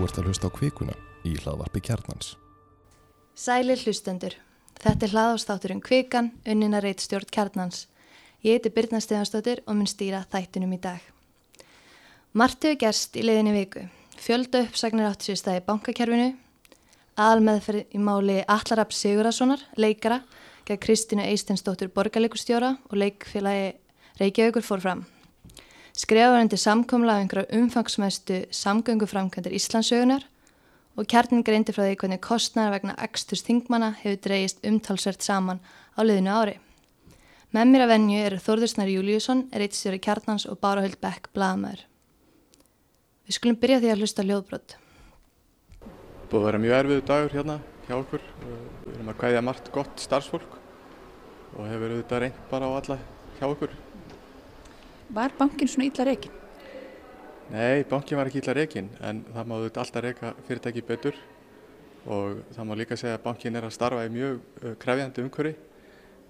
Þú ert að hlusta á kvikuna í hlaðvarpi kjarnans. Sæli hlustendur. Þetta er hlaðástátturinn Kvikan, unnina reitstjórn kjarnans. Ég heiti Birna Stefansdóttir og mun stýra þættunum í dag. Margt hefur gerst í leiðinni viku. Fjölda uppsagnir átt sér staði bankakerfinu, aðalmeðferð í máli Allarab Sigurðarssonar, leikara, gegn Kristínu Eistensdóttur borgarleikustjóra og leikfélagi Reykjavíkur fór fram. Skrifaðurandi samkomla af einhverja umfangsmæstu samgönguframkvæmdir Íslandsögunar og kjarnin greindi frá því hvernig kostnæra vegna eksturs þingmanna hefur dreyist umtalsvert saman á liðinu ári. Með mér að venju eru Þórðursnar Júliusson, reittstjóri kjarnans og Bárahöld Beck, blagamæður. Við skulum byrja því að hlusta ljóðbrott. Búið að vera mjög erfiðu dagur hérna hjá okkur. Við erum að kvæðja margt gott starfsfólk og hefur auðvitað reynd bara á alla hjá okkur. Var bankin svona illa reygin? Nei, bankin var ekki illa reygin en það má auðvitað alltaf reyka fyrirtæki betur og það má líka segja að bankin er að starfa í mjög uh, krefjandi umhverfi.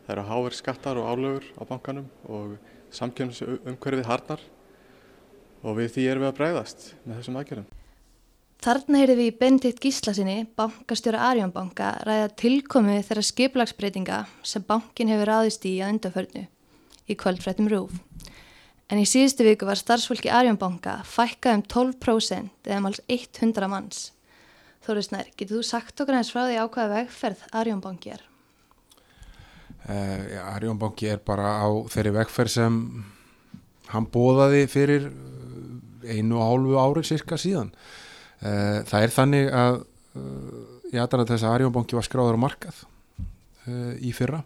Það eru háver skattar og álögur á bankanum og samkjömsumhverfið harnar og við því erum við að bregðast með þessum aðgerðum. Þarna heyrði við í Benedikt Gíslasinni, bankastjóra Arjónbanka, ræða tilkomu þeirra skiplagsbreytinga sem bankin hefur ráðist í að undaförnu í kvöldfrættum rúf. En í síðustu viku var starfsfólki Arjónbanka fækkað um 12% eða máls 100 manns. Þóri Snær, getur þú sagt okkur eins frá því ákvaða vegferð Arjónbanki er? Uh, ja, Arjónbanki er bara á þeirri vegferð sem hann bóðaði fyrir einu og hálfu árið cirka síðan. Uh, það er þannig að uh, ég aðan að þess að Arjónbanki var skráður á markað í fyrra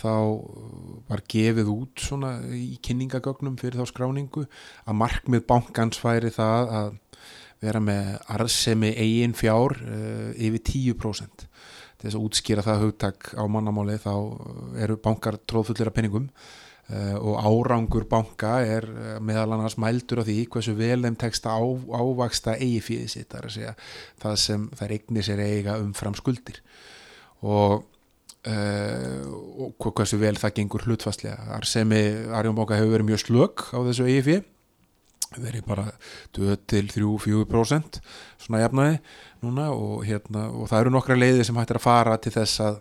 þá var gefið út svona í kynningagögnum fyrir þá skráningu að markmið bankans væri það að vera með arðsemi eigin fjár uh, yfir 10% þess að útskýra það hugtak á mannamáli þá eru bankar tróðfullir af penningum uh, og árangur banka er meðal annars mældur á því hversu vel þeim teksta á, ávaksta eigi fyrir sitt það er að segja það sem þær eignir sér eiga umfram skuldir. Og Uh, og hversu vel það gengur hlutfastlega Arsemi Arjónbóka hefur verið mjög slög á þessu EIF verið bara 2-3-4% svona jafnaði núna. Og, hérna, og það eru nokkra leiði sem hættir að fara til þess að,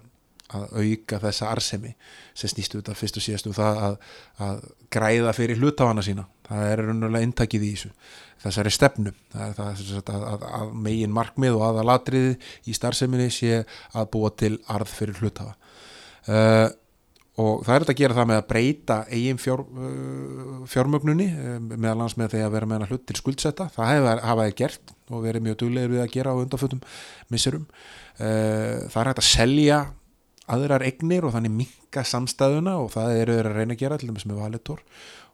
að auka þessa Arsemi sem snýstu þetta fyrst og síðast um það að, að græða fyrir hlutafana sína það er raunverulega intakið í þessu þessari stefnu. Það það að, að, að megin markmið og aðalatriði í starfseminni sé að búa til arð fyrir hlutafa uh, og það er þetta að gera það með að breyta eigin fjár, uh, fjármögnunni uh, meðal annars með því að vera með hana hlut til skuldsetta. Það hefur hafaði gert og verið mjög duglegir við að gera á undanfötum missurum það er hægt að selja aðrar egnir og þannig minka samstæðuna og það eru þeir að reyna að gera til dæmis með valitor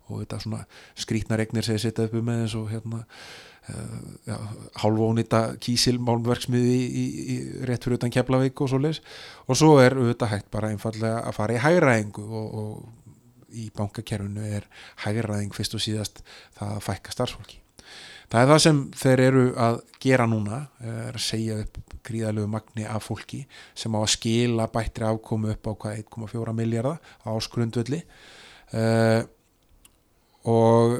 og þetta svona skrítnar egnir segja sitt uppi með eins og hérna uh, hálfónita kísilmálmverksmiði í, í, í rétt fyrir utan Keflavík og svo leis og svo er auðvitað hægt bara einfallega að fara í hægræðingu og, og í bankakerfinu er hægræðing fyrst og síðast það að fækka starfsfólki. Það er það sem þeir eru að gera núna er að segja upp gríðalögu magni af fólki sem á að skila bættri afkomu upp á hvað 1,4 miljardar á skrundvöldi uh, og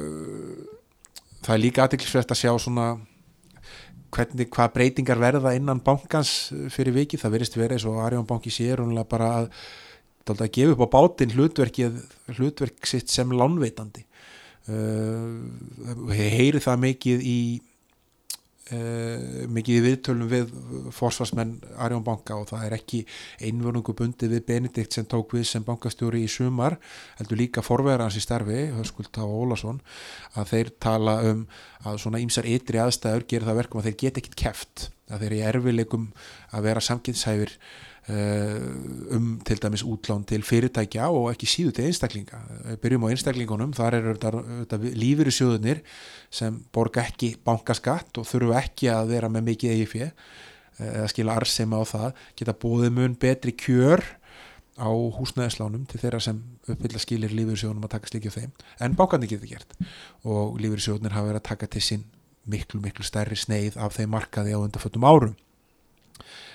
það er líka aðtilsvægt að sjá svona hvernig hvað breytingar verða innan bankans fyrir viki, það verist verið eins og Arjón banki sér bara að, að gefa upp á bátinn hlutverk sitt sem lánveitandi. Uh, heyri það mikið í Uh, mikið viðtölum við forsvarsmenn Arjón banka og það er ekki einvörnungu bundið við Benedikt sem tók við sem bankastjóri í sumar heldur líka forverðans í starfi Höskulta og Ólason að þeir tala um að svona ímsar ytri aðstæður gerir það verkum að þeir geta ekkit keft að þeir eru erfileikum að vera samkynnshæfir um til dæmis útlán til fyrirtækja og ekki síðu til einstaklinga. Byrjum á einstaklingunum, þar eru þetta lífyrir sjóðunir sem borga ekki bankaskatt og þurfu ekki að vera með mikið eigi fjö eða skila arsema á það, geta bóðið mun betri kjör á húsnæðislánum til þeirra sem uppfylla skilir lífyrirsjóðunum að taka slikið þeim en bankandi getur gert. Og lífyrirsjóðunir hafa verið að taka til sín miklu miklu stærri sneið af þeim markaði á undarfötum árum.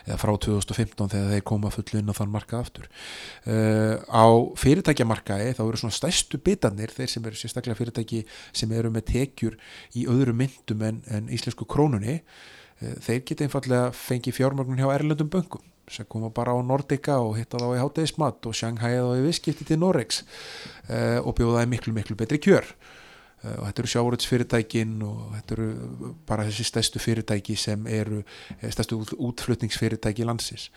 Eða frá 2015 þegar þeir koma fullu inn á þann markað aftur. Uh, á fyrirtækjamarkaði þá eru svona stærstu bitanir þeir sem eru sérstaklega fyrirtæki sem eru með tekjur í öðru myndum en, en íslensku krónunni Eh, þeir geta einfallega fengið fjármögnun hjá erlendum böngum sem koma bara á Nordica og hitta þá í hátegismat og Shanghai þá í viðskipti til Norex uh, og bjóða það miklu miklu betri kjör. uh, og þetta eru sjáuröldsfyrirtækin og þetta eru bara þessi stærstu fyrirtæki sem eru stærstu útflutningsfyrirtæki landsins.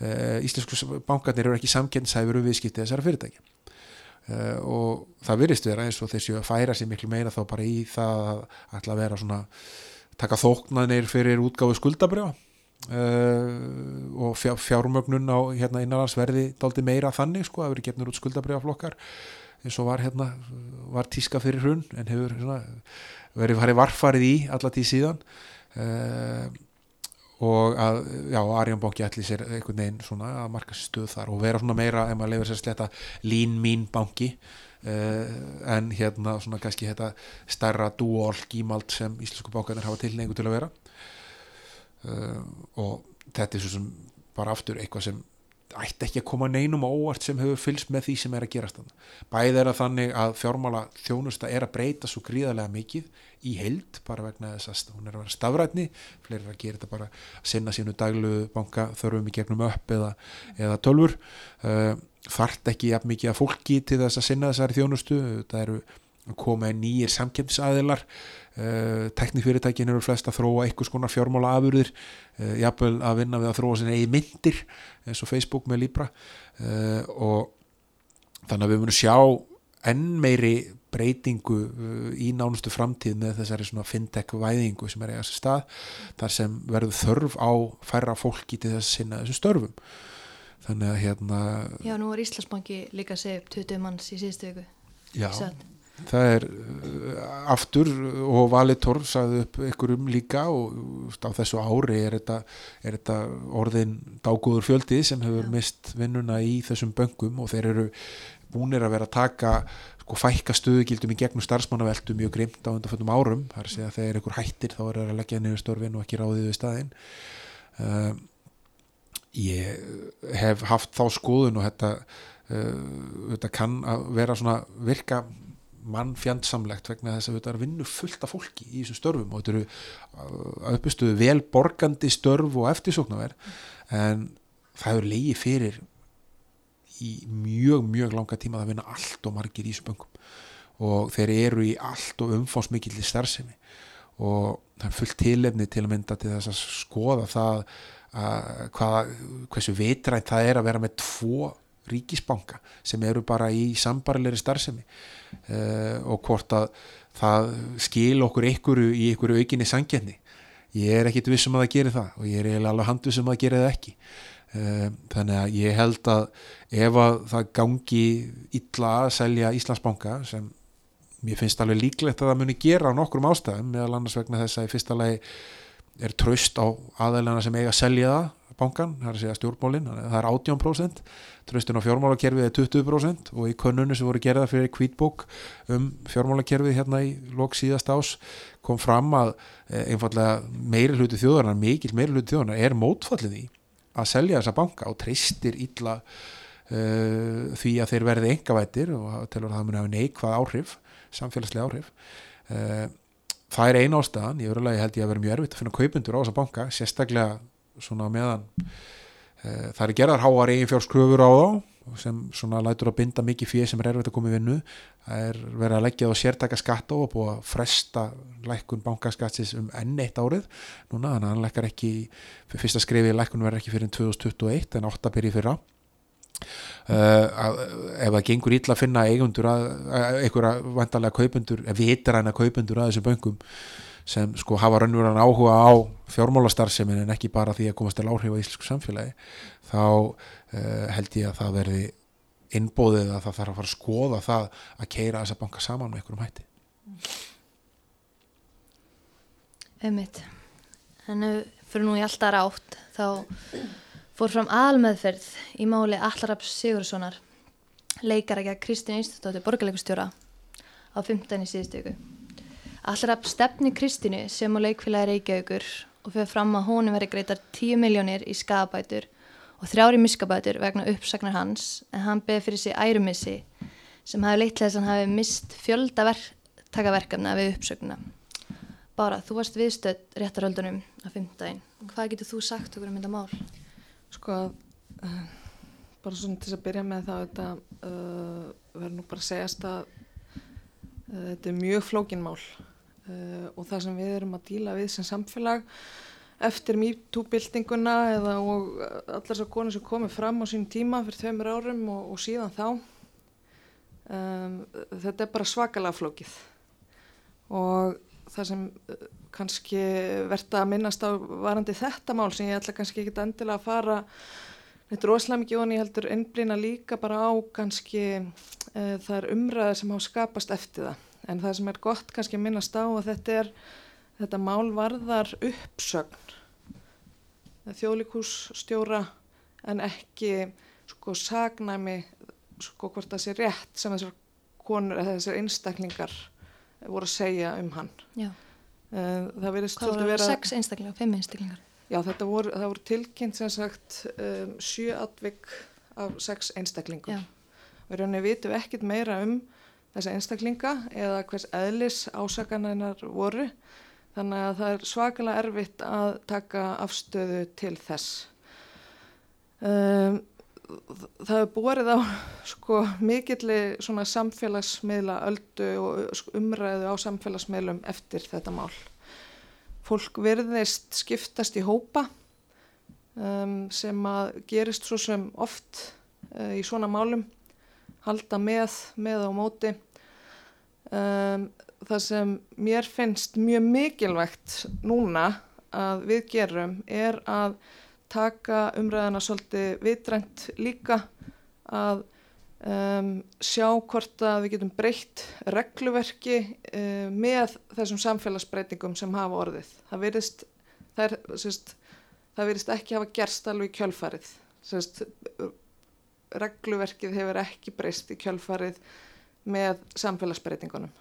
Uh, Íslensku bankarnir eru ekki samkennshæfur um viðskipti þessara fyrirtæki og það virðist vera eins og þessi að færa sér miklu meira þá bara í það að að vera svona taka þóknanir fyrir útgáfu skuldabrjóða Uh, og fjár, fjármögnun á hérna innanlandsverði daldi meira þannig sko að verið gefnur út skuldabriðaflokkar eins og var hérna var tíska fyrir hrun en hefur hérna, verið farið varfarið í alla tíð síðan. Uh, og að já, Arjónbóki ætli sér einhvern veginn svona að marka stöð þar og vera svona meira ef maður lefur sér sletta lín mín banki. Uh, en hérna svona kannski þetta stærra dúol gímald sem íslensku bókarnir hafa tilneingu til að vera. Uh, og þetta er svo sem bara aftur eitthvað sem ætti ekki að koma neinum óvart sem hefur fylgst með því sem er að gerast þannig. Bæðið er að þannig að fjármála þjónusta er að breyta svo gríðarlega mikið í heild bara vegna þess að hún er að vera stafrætni fleiri er að gera þetta bara að sinna sínu daglu banka þörfum í gegnum upp eða, eða tölfur uh, þart ekki jafn mikið að fólki til þess að sinna þessari þjónustu. Það eru koma í nýjir samkjömsæðilar uh, teknifyrirtækin eru flest að þróa einhvers konar fjármála afurðir uh, jafnvel að vinna við að þróa sinni eigi myndir eins og Facebook með Libra. Uh, og þannig að við munum sjá enn meiri breytingu í nánustu framtíð með þessari svona fintech væðingu sem er eiga sér stað þar sem verður þörf á færra fólki til þess að sinna þessum störfum. Þannig að hérna Já, nú er Íslandsbanki líka að segja upp 20 manns í síðustu viku. Já, það er aftur og Valitor sagði upp ykkurum líka og á þessu ári er þetta, er þetta orðin dágóður fjöldi sem hefur mist vinnuna í þessum böngum og þeir eru búinir að vera að taka sko fækka stöðugildum í gegnum starfsmannaveldu mjög grimt á undanföldum árum. Þar sé að þegar einhver hættir þá er það að leggja niður störfin og ekki ráðið við staðin uh, ég hef haft þá skoðun og þetta, uh, þetta kann að vera svona virka mann fjandsamlegt vegna þess að þetta er vinnu fullt af fólki í þessum störfum og þetta eru uppistuðu vel borgandi störf og eftirsóknarverð en það hefur leiði fyrir í mjög mjög langa tíma að vinna allt og margir í þessum böngum og þeir eru í allt og umfásmikill í starfsemi. Og það er fullt tilefni til að mynda til þess að skoða það að hvaða, hversu vitrænt það er að vera með tvo ríkisbanka sem eru bara í sambarilegri starfsemi uh, og hvort að það skil okkur ykkur í ykkur aukinni sangjarni ég er ekkit vissum að það gerir það og ég er alveg handvissum að það gerir það ekki. Uh, þannig að ég held að ef að það gangi illa að selja Íslandsbanka sem mér finnst alveg líklegt að það muni gera á nokkrum ástæðum meðal annars vegna þess að í fyrsta lagi er tröst á aðeilana sem eiga að selja það bankan, það er að segja stjórnmálin það er 18%, tröstin á fjármálakerfið er 20% og í könnunu sem voru gerða fyrir kvítbók um fjármálakerfið hérna í lok síðast ás kom fram að einfallega meiri hluti þjóðarnar, mikil meiri hluti þjóðarnar er mótfallið í að selja þessa banka og treystir illa uh, því að þeir verði engavættir og telur að það muni hafa neikvað áhrif, samfélagslega áhrif. Uh, það er eina ástæðan, ég verulega held ég að vera mjög erfitt að finna kaupundur á þessa banka, sérstaklega svona meðan. E, það er gerðar háar eigin fjárskröfur á þá sem svona lætur að binda mikið fyrir sem er erfitt að koma í vinnu. Það er verið að leggja á sértaka skatt og búið að fresta lækkun bankaskatsis um enn eitt árið núna þannig að hann lekkar ekki fyrsta skrifið lækkun verður ekki fyrir 2021 en 8 byrji fyrra. Uh, að, ef það gengur ítla að finna eigundur að, einhverja vantarlega kaupundur, vitræna kaupundur að þessu böngum sem sko hafa raunverulega áhuga á fjármálastarfsemin en ekki bara því að komast til áhrif á íslensku samfélagi þá uh, held ég að það verði innbóðið að það þarf að fara að skoða það að keira þessa banka saman með einhverjum hætti Ummitt en fyrir nú í alltaf rátt þá fór fram aðalmeðferð í máli Allaraps Sigurssonar leikarækja Kristín Ístóttir borgarleikustjóra á 15. síðustu Allrapp stefni Kristínu sem á leikfélagi Reykjavíkur og fyrir fram að honum veri greitar 10 miljónir í skabætur og þrjári miskabætur vegna uppsagnar hans en hann beði fyrir sig ærumissi sem hafi leitt til þess að hann hafi mist fjölda verktakaverkefna við uppsögnuna. Bára, þú varst viðstödd réttaröldunum að fymtdægin. Hvað getur þú sagt okkur um þetta mál? Sko, uh, bara svona til að byrja með þá þetta uh, verður nú bara að segjast að uh, þetta er mjög flókin mál og það sem við erum að díla við sem samfélag eftir MeToo-byltinguna eða og allar þessar konur sem komið fram á sín tíma fyrir tveimur árum og, og síðan þá. Um, þetta er bara svakalega flókið. Og það sem uh, kannski verða að minnast á varandi þetta mál sem ég ætla kannski ekki endilega að fara þetta er rosalega mikið og ég heldur innblýna líka bara á kannski uh, það er umræðið sem hafa skapast eftir það en það sem er gott kannski að minnast á að þetta er þetta mál varðar uppsögn þjóðlíkússtjóra en ekki sko sagnæmi sko hvort það sé rétt sem þessar konur eða þessar einstaklingar voru að segja um hann Já. Eh, það verið Hvað voru vera... sex einstaklingar, fimm einstaklingar? Já, þetta voru, voru tilkynnt sem sagt um, sjö atvik af sex einstaklingum Já. og í rauninni vitum við ekkit meira um þessa einstaklinga eða hvers eðlis ásakanænar voru. Þannig að það er svakalega erfitt að taka afstöðu til þess. Um, það hefur borið á sko mikilli samfélagsmiðla öldu og umræðu á samfélagsmiðlum eftir þetta mál. Fólk verðist skiptast í hópa um, sem að gerist svo sem oft uh, í svona málum, halda með, með á móti. Um, það sem mér finnst mjög mikilvægt núna að við gerum er að taka umræðana svolítið vitrænt líka að um, sjá hvort að við getum breytt regluverki um, með þessum samfélagsbreytingum sem hafa orðið. Það virðist, það er, sérst, það virðist ekki hafa gerst alveg í kjölfarið. Sérst, regluverkið hefur ekki breyst í kjölfarið með samfélagsbreytingunum.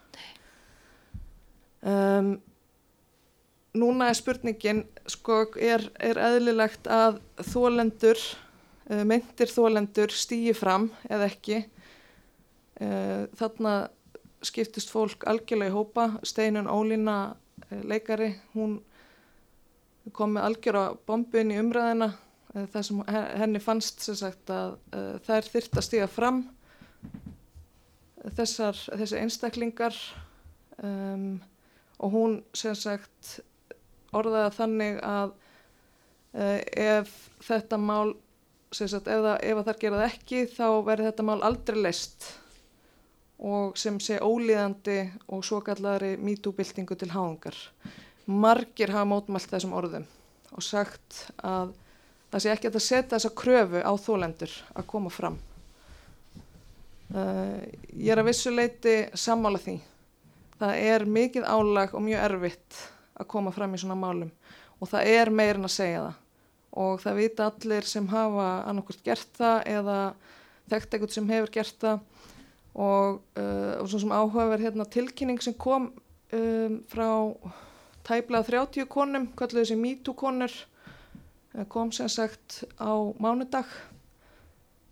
Um, núna er spurningin sko er, er eðlilegt að þólendur uh, myndir þólendur stýji fram eða ekki? Uh, þarna skiptist fólk algjörlega í hópa. Steinun Ólína uh, leikari hún kom með algjör á bombun í umræðina það sem henni fannst sem sagt að uh, þær þyrta stýja fram þessar, þessi einstaklingar um, og hún sem sagt orðaða þannig að uh, ef þetta mál sagt, ef, það, ef það gerað ekki þá verður þetta mál aldrei leist og sem sé ólíðandi og svo kallari mítúbildingu til háðungar. Margir hafa mótmælt þessum orðum og sagt að það sé ekki að setja þessa kröfu á þólendur að koma fram. Uh, ég er að vissuleiti sammála því. Það er mikið álag og mjög erfitt að koma fram í svona málum og það er meirin að segja það og það vita allir sem hafa annarkvæmt gert það eða þekkt eitthvað sem hefur gert það og, uh, og svona sem áhugaverð hérna, tilkynning sem kom um, frá tæbla 30 konum, kalluðu þessi MeToo konur kom sem sagt á mánudag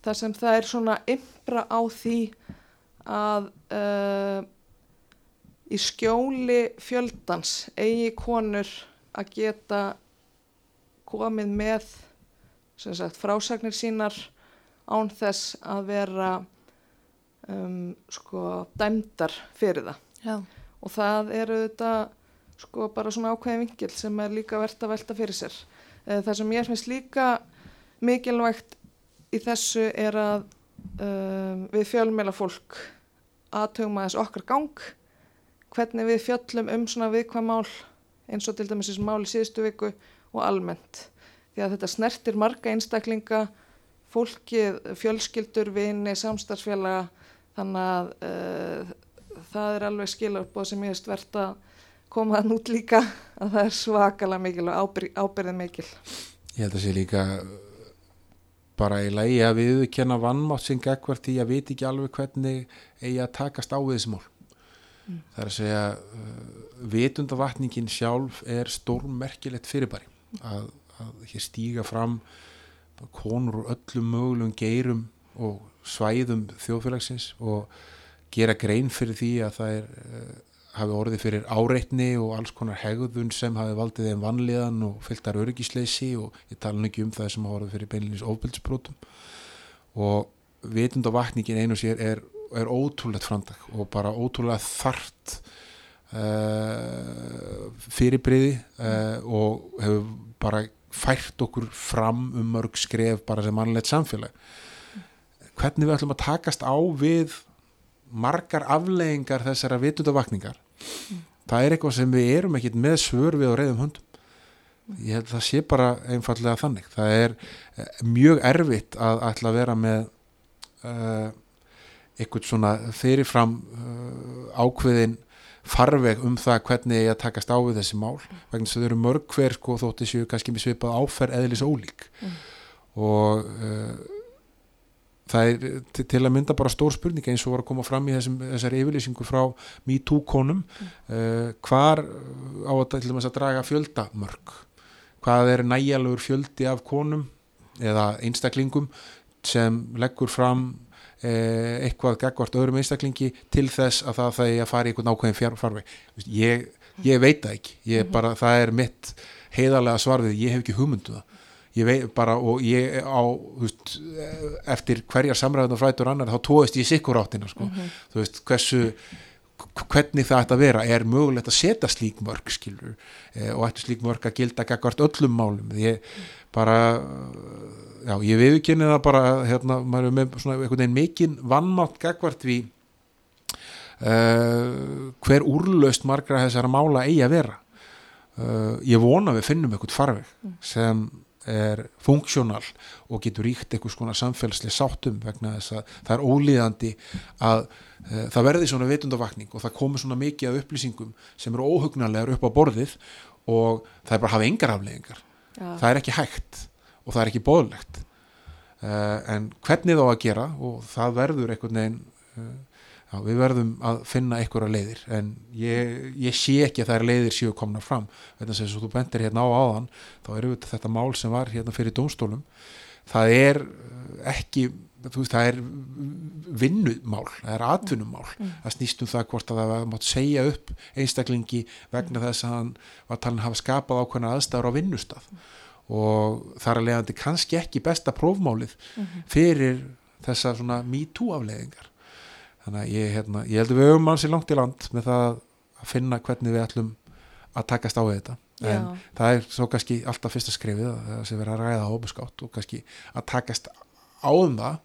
þar sem það er svona ymbra á því að uh, í skjóli fjöldans eigi konur að geta komið með sagt, frásagnir sínar án þess að vera um, sko dæmdar fyrir það Já. og það eru þetta sko bara svona ákveði vingil sem er líka verðt að velta fyrir sér það sem ég finnst líka mikilvægt í þessu er að um, við fjölmjöla fólk aðtögum að þess okkar gang hvernig við fjöllum um svona viðkvæm mál eins og til dæmis þessi mál í síðustu viku og almennt. Því að þetta snertir marga einstaklinga fólkið, fjölskyldur, vini, samstarfsfélaga þannig að uh, það er alveg skilarbóð sem ég veist verðt að koma þann út líka að það er svakalega mikil og ábyrð, ábyrðið mikil. Ég held að sé líka bara í lagi að við kenna vannmátt sem gegvart í að viti ekki alveg hvernig eigi að takast á við þessi mál. Mm. það er að segja uh, vitundavatningin sjálf er stórmerkilegt fyrirbæri. Að, að hér stíga fram konur úr öllum mögulegum geirum og svæðum þjóðfélagsins og gera grein fyrir því að það er uh, hafi orðið fyrir áreitni og alls konar hegðun sem hafi valdið þeim vanlíðan og fylltar öryggisleysi og ég tala nú ekki um það sem hafi orðið fyrir beinlýnis ofbeldsbrótum og vitund og vakningin einu sér er, er ótrúlegt framdag og bara ótrúlega þart uh, fyrirbriði uh, og hefur bara fært okkur fram um mörg skref bara sem mannlegt samfélag. Hvernig við ætlum að takast á við margar afleggingar þessara vitundavakningar mm. það er eitthvað sem við erum ekkit með svör við á reyðum höndum ég held að það sé bara einfallega þannig það er mjög erfitt að ætla að vera með uh, eitthvað svona fyrirfram uh, ákveðin farveg um það hvernig ég að takast á við þessi mál vegna þess að þau eru mörg hver sko þótt þessu kannski með svipað áferð eðlis ólík mm. og uh, það er til, til að mynda bara stór spurning eins og var að koma fram í þessum, þessari yfirlýsingu frá MeToo konum mm. uh, hvar á að til að draga fjöldamörk? Hvað er nægjalur fjöldi af konum eða einstaklingum sem leggur fram eh, eitthvað gegvart öðrum einstaklingi til þess að það að fara í einhvern ákveðin farveg? Ég, ég veit það ekki. Ég mhm. bara, það er mitt heiðarlega svarfið, ég hef ekki hugmynduða um ég veit bara og ég á veist, eftir hverjar samræðan og frætur annar þá tóist ég sikkur áttina sko. mm -hmm. þú veist hversu hvernig það ætti að vera, er mögulegt að setja slík mörg skilur eh, og ætti slík mörg að gilda gagvart öllum málum? Ég bara já, ég viðkynni það bara hérna, maður er með svona einhvern veginn mikinn vannmátt gagvart við uh, hver úrlaust margra þessara mála eigi að vera. Uh, ég vona við finnum einhvern farveg sem er funksjónal og getur ríkt einhvers konar samfélagslega sáttum vegna þess að það er ólíðandi að e, það verði svona vitundavakning og það komi svona mikið af upplýsingum sem eru óhugnarlegar upp á borðið og það er bara að hafa engar afleggingar ja. það er ekki hægt og það er ekki bóðlegt e, en hvernig þá að gera og það verður einhvern veginn e, Já, við verðum að finna einhverja leiðir en ég, ég sé ekki að það er leiðir séu komna fram, þess að þú bendir hérna á áðan, þá eru þetta mál sem var hérna fyrir dómstólum það er eh, ekki veist, það er vinnumál það er atvinnumál, mm. það snýst um það hvort að það mátt segja upp einstaklingi vegna mm. þess að hann var talin að hafa skapað ákveðna aðstæður á vinnustaf mm. og þar að leiðandi kannski ekki besta prófmálið -hmm. fyrir þessa svona me too afleiðingar þannig að ég, hérna, ég heldur við höfum ansi langt í land með það að finna hvernig við ætlum að takast á þetta. En Já. það er svo kannski alltaf fyrsta skrifið að sé verið að ræða óbeskátt og kannski að takast á um það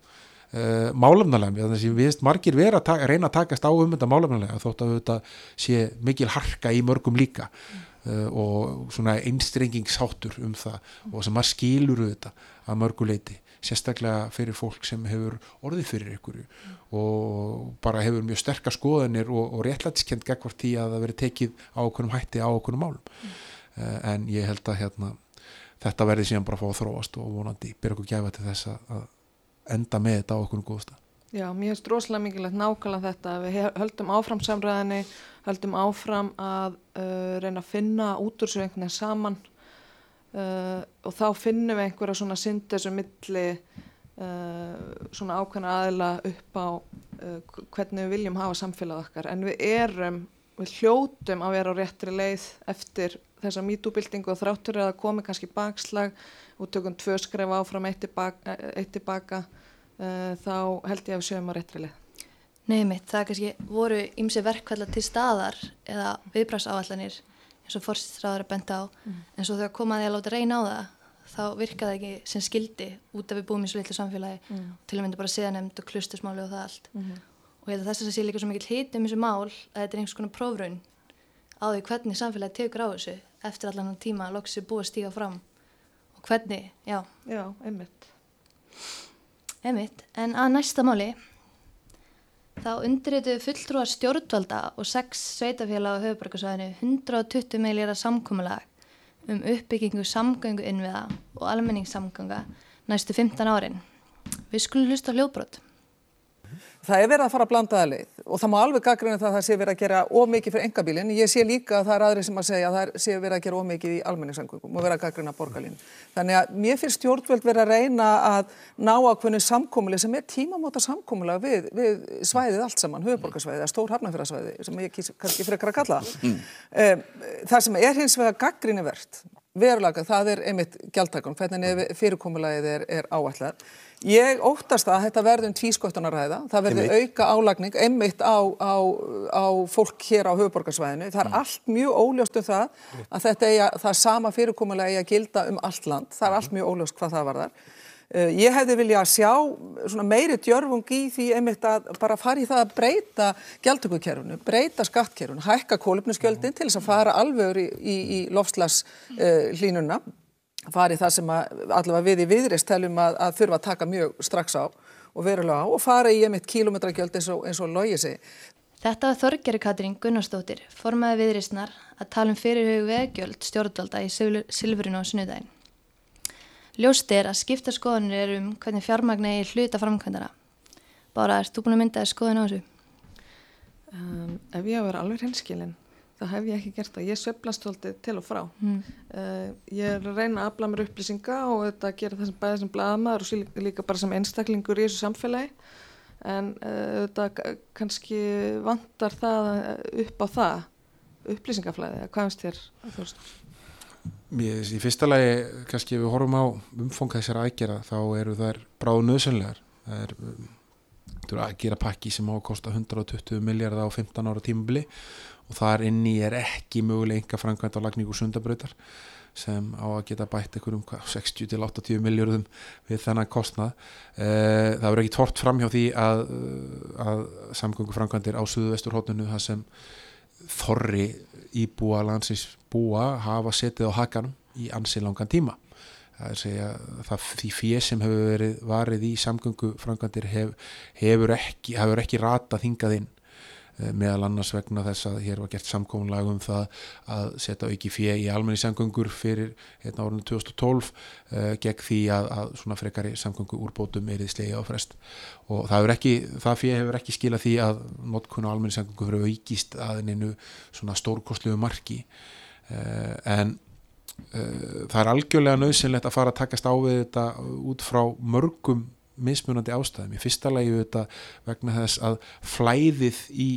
uh, málefnulega þannig að við veist margir verið að, að reyna að takast á um þetta málefnulega þótt að þetta sé mikil harka í mörgum líka uh, og svona einstrengingsháttur um það og sem maður skilur þetta að mörguleiti sérstaklega fyrir fólk sem hefur orðið fyrir ykkur mm. og bara hefur mjög sterkar skoðanir og, og réttlætiskend gegn því að það veri tekið á okkurum hætti á okkurum málum mm. uh, en ég held að hérna, þetta verði síðan bara að fá að þróast og vonandi byrja okkur gæfa til þess að enda með þetta á okkurum góðsta Já, mér finnst rosalega mikilvægt nákvæmlega þetta að við höldum áfram samræðinni, höldum áfram að uh, reyna að finna út úr svo einhvern veginn saman uh, og þá finnum við einhverja svona syndesum milli uh, svona ákveðna aðila upp á uh, hvernig við viljum hafa samfélag okkar. En við erum, við hljótum að vera á réttri leið eftir þessa mítúbildingu og þráttur að komi kannski bakslag og tökum tvö skref áfram eitt tilbaka, eitt tilbaka þá held ég að við sjöum á réttri leið. Nei mitt, það kannski voru ymsi verkvallar til staðar eða viðbráðsáallanir eins og fórstræður að benda á. Mm. en svo þegar komaði að láta reyna á það þá virkaði ekki sem skildi út af við búum í svo litlu samfélagi. Mm. til að mynda bara séðanemnd og klustusmáli og það allt. Mm. og ég held að þess að sé líka svo mikil hit um þessu mál að þetta er einhvers konar prófraun á því hvernig samfélagi tegur á þessu eftir allan tíma að loksi búið að stíga fram. Og hvernig, já. Já, einmitt. Einmitt, en að næsta máli Þá undirritu fulltrúar stjórnvalda og sex sveitafélag á höfubarkasvæðinu 120 meilera samkómulag um uppbyggingu samgöngu innviða og almenningssamganga næstu 15 árin. Við skulum hlusta hljóðbrot. Það er verið að fara að blanda það leið og það má alveg gaggrina það að það sé verið að gera ómikið fyrir engabílinn. Ég sé líka að það er aðri sem að segja að það sé verið að gera ómikið í almenningssangungum og verið að gaggrina borgarlínu. Þannig að mér finnst stjórnvöld verið að reyna að ná ákveðinu samkómuli sem er tímamóta samkómula við, við svæðið allt saman, höfuborgarsvæðið, stór hafnafjörðarsvæði sem ég kýr kannski fyrir að kalla. Mm. Um, það sem er hins vegar gaggrinu verðt verulega, það er einmitt gjaldtakon, hvernig fyrirkomulagið er, er áallar. Ég óttast að þetta verður um tvískottunaræða, það verður auka álagning einmitt á, á, á fólk hér á höfuborgarsvæðinu. Það er mm. allt mjög óljóst um það að þetta er það sama fyrirkomulagi að gilda um allt land. Það er allt mjög óljóst hvað það var þar. Uh, ég hefði viljað sjá meiri djörfung í því einmitt að bara fara í það að breyta gjaldtökukerfunu, breyta skattkerfunu, hækka kólupnisgjöldin til þess að fara alveg í, í, í lofslags uh, hlínuna farið það sem að, allavega við í viðrist telum að, að þurfa að taka mjög strax á og verulega á og fara í einmitt kílometragjöld eins og, og logið sig. Þetta var Þorgeri Katrín Gunnarsdóttir, formaði viðristnar að tala um fyrirhug veðgjöld stjórnvalda í Silfurinu á sunnudagin. Ljóst er að skipta skoðanir er um hvernig fjármagna er hluta framkvæmdara. Bára, erst þú búin að mynda skoðan á þessu? Um, ef ég á að vera alveg henskilinn það hef ég ekki gert það, ég sveplast svolítið til og frá. Mm. uh, ég er að reyna að afla mér upplýsinga og þetta gera það sem bæðið sem blaðmaður og líka bara sem einstaklingur í þessu samfélagi. En uh, þetta kannski vantar það upp á það. Upplýsingaflæði, hvað finnst þér þú veist? Mér, í fyrsta lagi, kannski við horfum á umfong þessar aðgera, þá eru þær bráðu nöðsönlegar það er um, að gera pakki sem á að kosta 120 miljardar á 15 ára tímabili og þar inni er ekki möguleg enga framkvæmt á lagningu sundabrautar sem á að geta bætt einhverjum 60-80 miljardum við þennan kostnað. Eh, það verður ekki tort fram hjá því að, að samgöngu framkvæmdir á Suðvestur hóttunum það sem þorri íbúa landsins búa hafa setið á hakanum í ansi langan tíma. Það er segja það því fér sem hefur verið varið í samgöngu framkvæmdir hef, hefur ekki, ekki ratað hingað inn meðal annars vegna þess að hér var gert samkónlag um það að setja auki fjö í almenni samgöngur fyrir hérna árunni 2012 uh, gegn því að, að svona frekari samgöngu úrbótum er í slegi á frest. Og það, ekki, það fjö hefur ekki skilað því að notkuna almenni samgöngu fyrir aukist að einu svona stórkostlu marki. Uh, en uh, það er algjörlega nöðsynlegt að fara að takast á við þetta út frá mörgum mismunandi ástæðum. Í fyrsta lagi þetta vegna þess að flæðið í,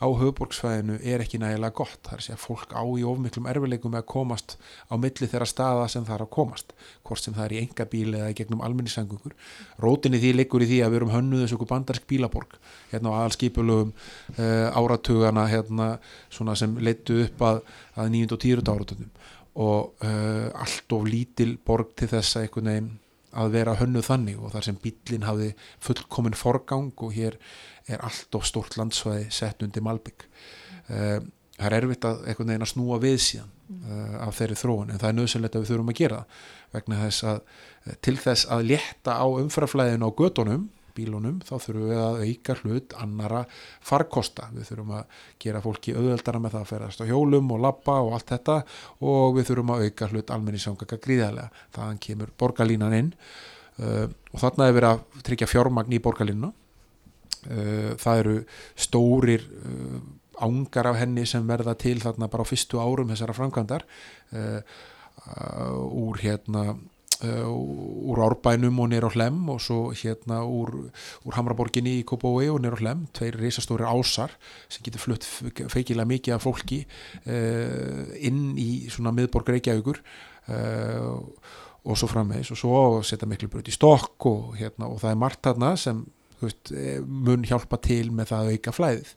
á höfuborgsfæðinu er ekki nægilega gott. Það er að fólk á í ofmiklum erfileikum að komast á milli þeirra staða sem það er að komast. Hvort sem það er í enga bíl eða í gegnum almenningssangungur. Rótinni því liggur í því að við erum hönnuð þessu bandarsk bílaborg hérna á allskipulögum uh, áratugana hérna, sem leittu upp að, að 9. og 10. áratöndum og uh, allt of lítil borg til þess að einhvern veginn að vera hönnu þannig og þar sem bílinn hafði fullkominn forgang og hér er allt of stort landsvæði sett undir Malbygg uh, það er erfitt að einhvern veginn að snúa við síðan uh, af þeirri þróun en það er nöðsynlegt að við þurfum að gera vegna þess að til þess að létta á umfraflæðinu á gödunum bílunum þá þurfum við að auka hlut annara farkosta. Við þurfum að gera fólki auðveldara með það að ferast á hjólum og lappa og allt þetta og við þurfum að auka hlut almenni samganga gríðarlega. Þaðan kemur borgarlínan inn uh, og þarna er verið að tryggja fjármagn í borgarlínuna. Uh, það eru stórir uh, ángar af henni sem verða til þarna bara á fyrstu árum þessara framkvæmdar. Uh, uh, úr hérna úr Árbænum og nýr á Hlem og svo hérna úr, úr Hamraborginni í Kópói og nýr á Hlem tveir reysastóri ásar sem getur flutt feikilega mikið af fólki uh, inn í svona miðborg Reykjavíkur uh, og svo frammeðis og svo setja miklu brönd í stokk og, hérna, og það er margt þarna sem veist, mun hjálpa til með það að auka flæðið.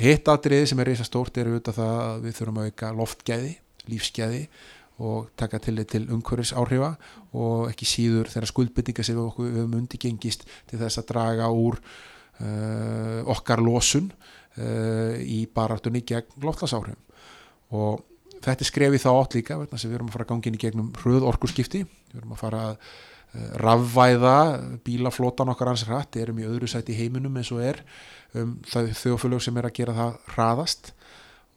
Hitt aðriði sem er reysastórt er auðvitað það að við þurfum að auka loftgæði lífsgæði og taka til þetta til umhverfis áhrifa og ekki síður þeirra skuldbyttinga sem við höfum undirgengist til þess að draga úr uh, okkar losun uh, í barartunni gegn loftlasáhrifum og þetta skrefið þá átt líka verðan sem við erum að fara að gangin í gegnum hröð orkurskipti við erum að fara að uh, rafvæða bílaflótan okkar ansið hratt. Erum í öðru sæti heiminum eins og er. Um, þau þjóðfélög sem er að gera það hraðast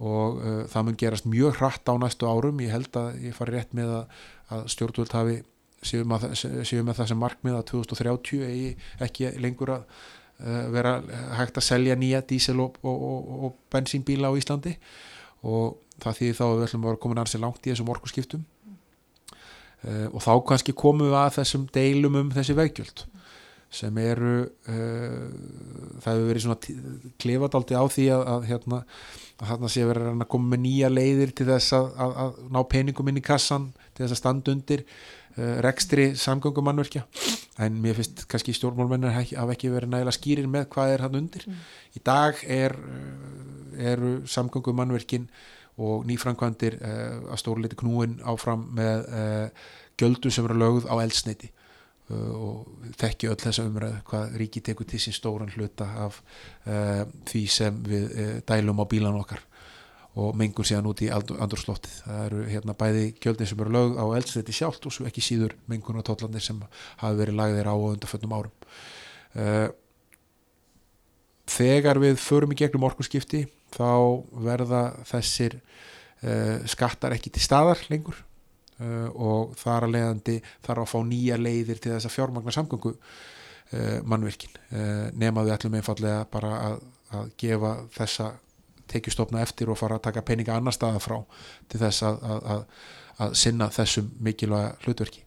og uh, það mun gerast mjög hratt á næstu árum. Ég held að ég fari rétt með að, að stjórnvöld hafi séu með, séu með það sem markmið að 2030 eigi ekki lengur að, uh, vera hægt að selja nýja dísel og, og, og, og bensínbíla á Íslandi. Og það þýðir þá að við ætlum að vera komin ansi langt í þessum orkuskiptum. Uh, og þá kannski komum við að þessum deilum um þessi veggjöld sem eru uh, það hefur verið svona klefadaldi á því að, að hérna að þarna sé verið að koma með nýja leiðir til þess að, að, að ná peningum inn í kassan til þess að standa undir uh, rekstri samgöngumannverkja en mér finnst kannski stjórnmálmennir hafa ekki verið nægilega skýrir með hvað er hann undir. Mm. í dag er, uh, eru samgöngumannverkin og nýfrankvandir uh, að stórleiti knúin áfram með göldu sem eru lögð á eldsneiti og þekki öll þessa umræð hvað ríki tekur til sín stóran hluta af uh, því sem við uh, dælum á bílan okkar og mengur síðan út í andurslóttið það eru hérna bæði gjöldin sem eru lögð á eldsleiti sjálft og svo ekki síður mengun og tótlandir sem hafi verið lagðir á undarföldnum árum. Uh, þegar við förum í gegnum orkurskipti þá verða þessir skattar ekki til staðar lengur uh, og þar að leiðandi þarf að fá nýja leiðir til þess að fjármagna samgöngu uh, mannvirkin. Uh, nema við ætlum einfallega bara að, að gefa þessa tekjustofna eftir og fara að taka peninga annar staða frá til þess að, að, að sinna þessum mikilvæga hlutverki.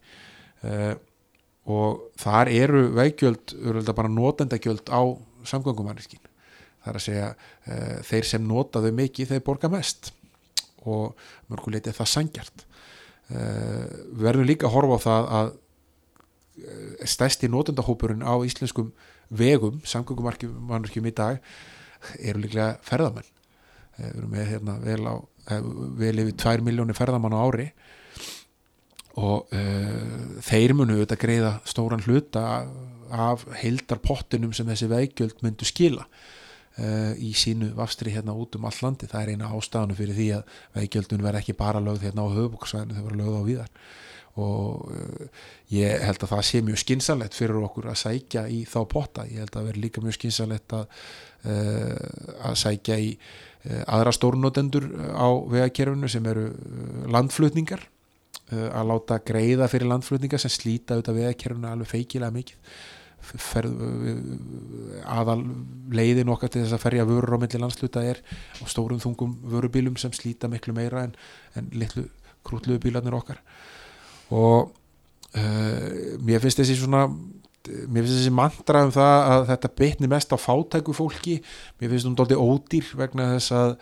Og þar eru veikjöld, eru bara notendagjöld á samgöngumannirkin það er að segja uh, þeir sem notaðu mikið þeir borga mest og mörguleiti er það sangjart Eh, verðum líka að horfa á það að eh, stæsti nótendahópurinn á íslenskum vegum, samgöngumarkjum í dag eru líklega ferðamenn. Eh, við erum með hérna, vel, á, vel yfir 2 miljónir ferðamann á ári og uh, þeir munu auðvitað greiða stóran hluta af heildarpottinum sem þessi veikjöld myndu skila í sínu vafstri hérna út um all landi það er eina ástafanu fyrir því að veikjöldun verð ekki bara lögð hérna á höfbúksvæðinu þau verður lögð á víðar. Og uh, ég held að það sé mjög skynsalett fyrir okkur að sækja í þá potta, ég held að verður líka mjög skynsalett að, uh, að sækja í aðra stórnotendur á vegakerfinu sem eru landflutningar að láta greiða fyrir landflutningar sem slíta auðvitað vegakerfinu alveg feikilega mikið aðal leiðin okkar til þess að ferja vörur á milli landsluta er á stórum þungum vörubílum sem slíta miklu meira en, en litlu krútluðu bílarnir okkar. Og uh, mér finnst þessi svona mér finnst þessi mantra um það að þetta bytni mest á fátæku fólki mér finnst hún doldið ódýr vegna þess að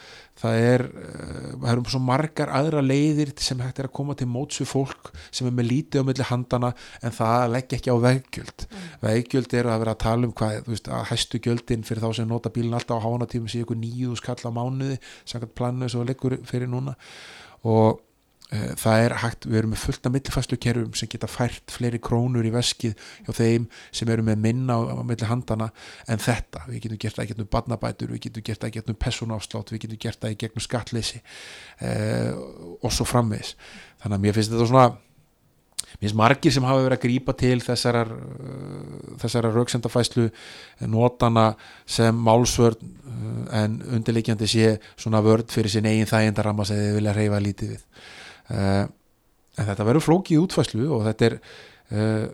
það er eh, það eru svo margar aðra leiðir sem hægt er að koma til mótsu fólk sem er með lítið á milli handana en það leggja ekki á veggjöld mm. veggjöld er að vera að tala um hvað veist, að hæstu gjöldin fyrir þá sem nota bílin alltaf á hánatífum síðan ykkur nýjúðu skall á mánuði samkvæmt planu sem leggur fyrir núna og það er hægt, við erum með fullt af millifæslu kerfum sem geta fært fleiri krónur í veskið hjá þeim sem eru með minna á, milli handana en þetta, við getum gert það í gegnum barnabætur, við getum gert það í gegnum personáfslátt, við getum gert það í gegnum skattleysi eh, og svo framvegs þannig að mér finnst þetta svona mér finnst margir sem hafa verið að grípa til þessara þessara rauksendafæslu notana sem málsvörn eh, en undirleikjandi sé svona vörd fyrir sin eigin þægindarama sem þið vilja reyfa lítið við en þetta verður flókið útfæslu og þetta er uh,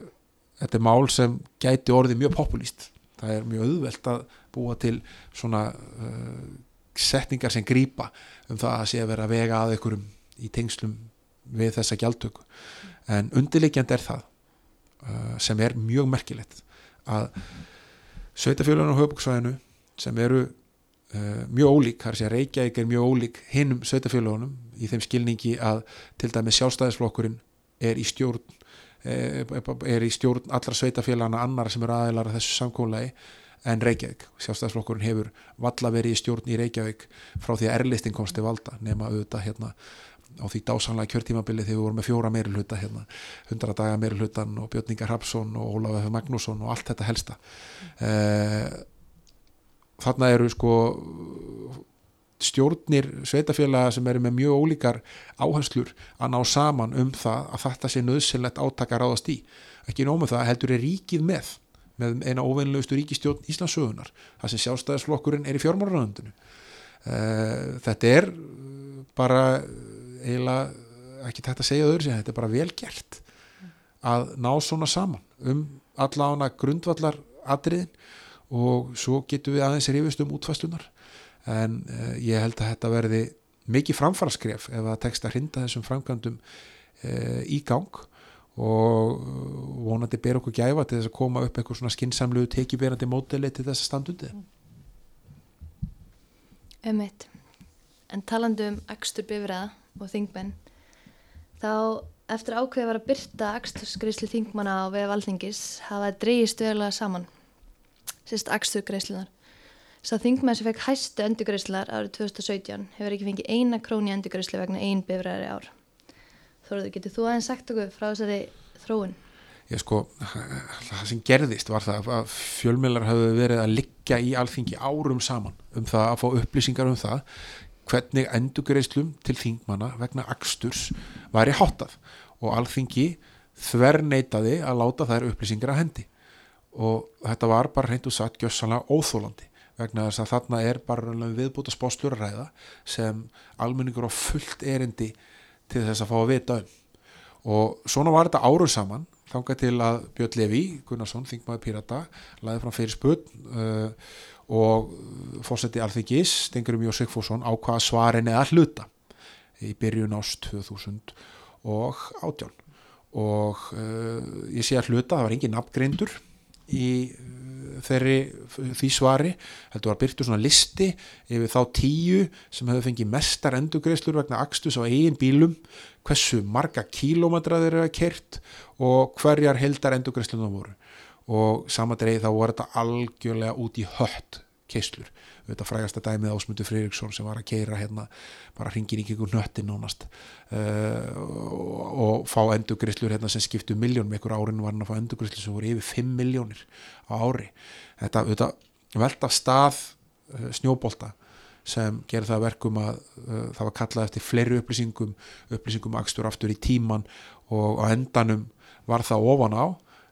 þetta er mál sem gæti orðið mjög populíst það er mjög auðvelt að búa til svona uh, setningar sem grýpa um það að sé að vera að vega að einhverjum í tengslum við þessa gjaldtöku. En undirleikjand er það sem er mjög merkilegt að sveitafjölunum á höfbúksvæðinu sem eru uh, mjög ólík, þar sé að Reykjavík er mjög ólík hinnum sveitafélagunum í þeim skilningi að til dæmi sjálfstæðisflokkurinn er í stjórn eh, er í stjórn allra sveitafélagana annar sem eru aðeinar af þessu samkólagi en Reykjavík, sjálfstæðisflokkurinn hefur valla verið í stjórn í Reykjavík frá því að erlistin komst til valda nema auðvitað hérna á því dásanlega kjörtímabili þegar við vorum með fjóra meiri hluta hérna, hundra daga meiri hlutan og Björningar Hapsson og Ólaf Magnússon og allt þetta helsta. Uh, þarna eru sko stjórnir sveitafélaga sem eru með mjög ólíkar áherslur að ná saman um það að þetta sé nöðsynlegt átaka ráðast í. Ekki nómið það heldur er ríkið með með eina óveinlegustu ríkistjórn Íslandsögunar það sem sjálfstæðisflokkurinn er í fjármáraröndinu eh, þetta er bara eiginlega ekki tætt að segja öðru þetta er bara vel gert að ná svona saman um allána grundvallar atriðin og svo getum við aðeins rifist um útfæslunar en uh, ég held að þetta verði mikið framfaraskref ef að tekst að hrinda þessum framkvæmdum uh, í gang. Og vonandi ber okkur gæfa til þess að koma upp eitthvað svona skinsamlu tekiberandi móteli til þess að standundi Ömmitt. En talandi um akstur bifræða og þingmenn, þá eftir ákveði var að byrta aksturskreislu þingmanna á veð valþingis hafa dreigist vegulega saman, sérst aksturgreislunar. Sá þingmenn sem fekk hæstu endurgreislar árið 2017 hefur ekki fengið eina króni endurgreislu vegna einn bifræðari ár. Þóruðu, getur þú aðeins sagt okkur frá þessari þróun? ég sko, það sem gerðist var það að fjölmjölar hafðu verið að liggja í alþingi árum saman um það að fá upplýsingar um það hvernig endugreislum til þingmanna vegna aksturs væri háttað og alþingi þverneitaði að láta þær upplýsingar að hendi og þetta var bara hreint og satt gjössanlega óþólandi vegna þess að þarna er bara viðbúta spóstur að ræða sem almenningur á fullt erindi til þess að fá að vita um. Og svona var þetta árum saman þangað til að Björn Levi Gunnarsson, þingmaður Pirata laði fram fyrir spöld uh, og fórseti alþingis Stengurum Jó Sigfússon á hvaða svarin eða hluta í byrjun ást 2000 og átján. Og uh, ég sé að hluta, það var engin nafngreindur í uh, þeirri því svari, heldur var byrtu svona listi yfir þá tíu sem hefur fengið mestar endugreislur vegna axtus á eigin bílum hversu marga kílómetra þeir eru að kert og hverjar heldar endugreislunum voru. Og samadreið þá voru þetta algjörlega út í hött keislur þetta frægasta dæmið Ásmundur Fririksson sem var að keira hérna bara hringir í ykkur nöttin nánast. Uh, og, og fá endugrislur hérna sem skiptu miljónum, ykkur árin var hann að fá endugrislur sem voru yfir 5 miljónir á ári. Þetta, þetta velta stað uh, snjóbolta sem gerði það verkum að uh, það var kallað eftir fleiri upplýsingum upplýsingum axtur aftur í tíman og á endanum var það ofan á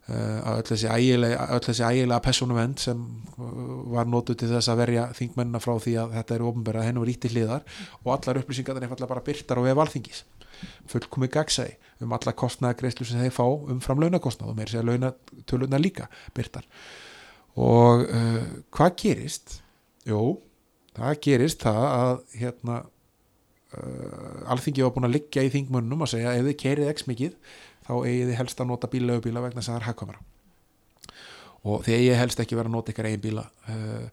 uh, öll þessi ægilega, personuvend sem uh, var nótuð til þess að verja þingmennina frá því að þetta eru ofnbæra að hennu var ítti hliðar og allar upplýsingar er einfallega bara byrtar og við valþingis fullkomi gagsæði um alla kostnæðagreislu sem þeir fá um fram launakostnað og meir sér launatölunar líka byrtar og uh, hvað gerist? Jú, það gerist það að hérna uh, alþingi var búin að liggja í þingmönnum að segja ef þið kerið x mikið þá eigið þið helst að nota bílaugubíla vegna að það er hagkamara og þegar ég helst ekki vera að nota ykkar einn bíla uh,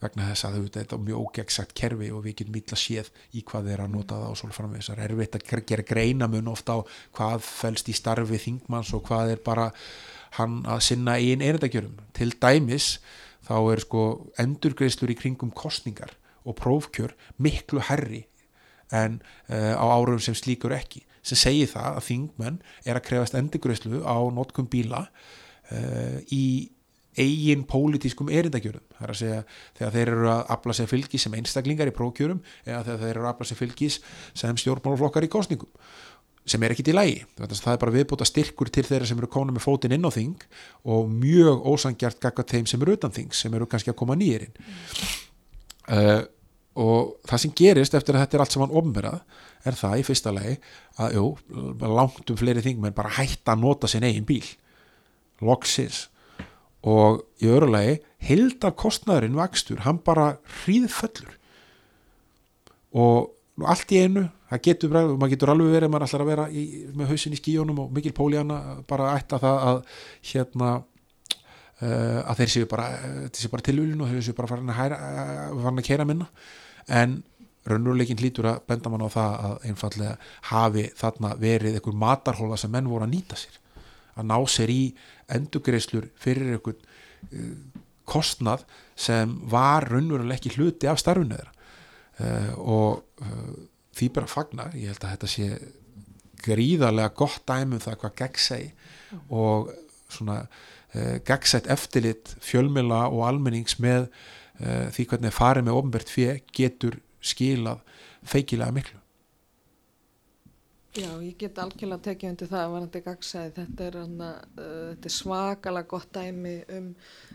vegna þess að þetta er mjög ógegsagt kerfi og við getum ítla séð í hvað þeir að nota það og svo framvegis. Það er erfitt að gera greinamun ofta á hvað fælst í starfi þingmanns og hvað er bara hann að sinna einn erindagjörum til dæmis þá er sko endurgreislur í kringum kostningar og prófkjör miklu herri en uh, á árum sem slíkur ekki. Sem segir það að þingmenn er að krefast endurgreyslu á notkum bíla uh, í eigin pólitískum erindagjörum það er að segja þegar þeir eru að afla sér fylgis sem einstaklingar í prófkjörum eða þegar þeir eru að afla sér fylgis sem stjórnmálaflokkar í kostningum sem er ekkit í lægi það er bara viðbúta styrkur til þeirra sem eru kóna með fótinn inn á þing og mjög ósangjart gagga þeim sem eru utan þing sem eru kannski að koma nýjirinn mm. uh, og það sem gerist eftir að þetta er allt saman ofnverað er það í fyrsta lagi að jú, langt um fleiri þingmenn bara hætta að nota sin eigin bíl. Loksins. Og í öru lagi hildar kostnæðurinn vakstur, hann bara hríðföllur. Og allt í einu það getur, maður getur alveg verið maður ætlar að vera í, með hausin í skíjónum og mikil póliana bara ætta það að hérna uh, að þeir séu bara, bara tilvílun og þeir séu bara farin að, farin að kera minna en raunveruleikin hlýtur að benda mann á það að einfallega hafi þarna verið einhver matarhóla sem menn voru að nýta sér. Að ná sér í endugreislur fyrir einhvern uh, kostnað sem var raunveruleg ekki hluti af starfinu þeirra. Uh, og uh, því bara fagna, ég held að þetta sé gríðarlega gott dæmum það hvað gegnsæi og svona gegnsætt eftirlit fjölmjöla og almennings með því hvernig farið með ofnbært fjö getur skilað feikilega miklu Já, ég get algjörlega tekið undir það að varandi gagsæði, þetta er, uh, þetta er svakalega gott dæmi um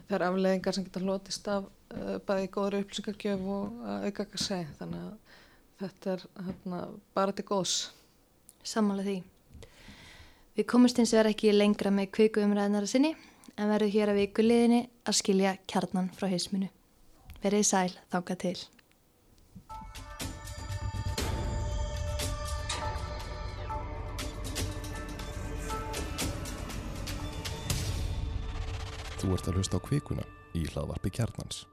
þær afleðingar sem geta hlotist af uh, bæði góður upplýsingargjöf og uh, auka gagsæði, þannig að þetta er hana, bara til góðs. Sammála því. Við komumst eins og er ekki lengra með kviku umræðinara sinni, en verður hér að vikuliðinni að skilja kjarnan frá hisminu. Verið sæl þáka til. Þú ert að hlusta á kvikuna í hlaðvarpi kjarnans.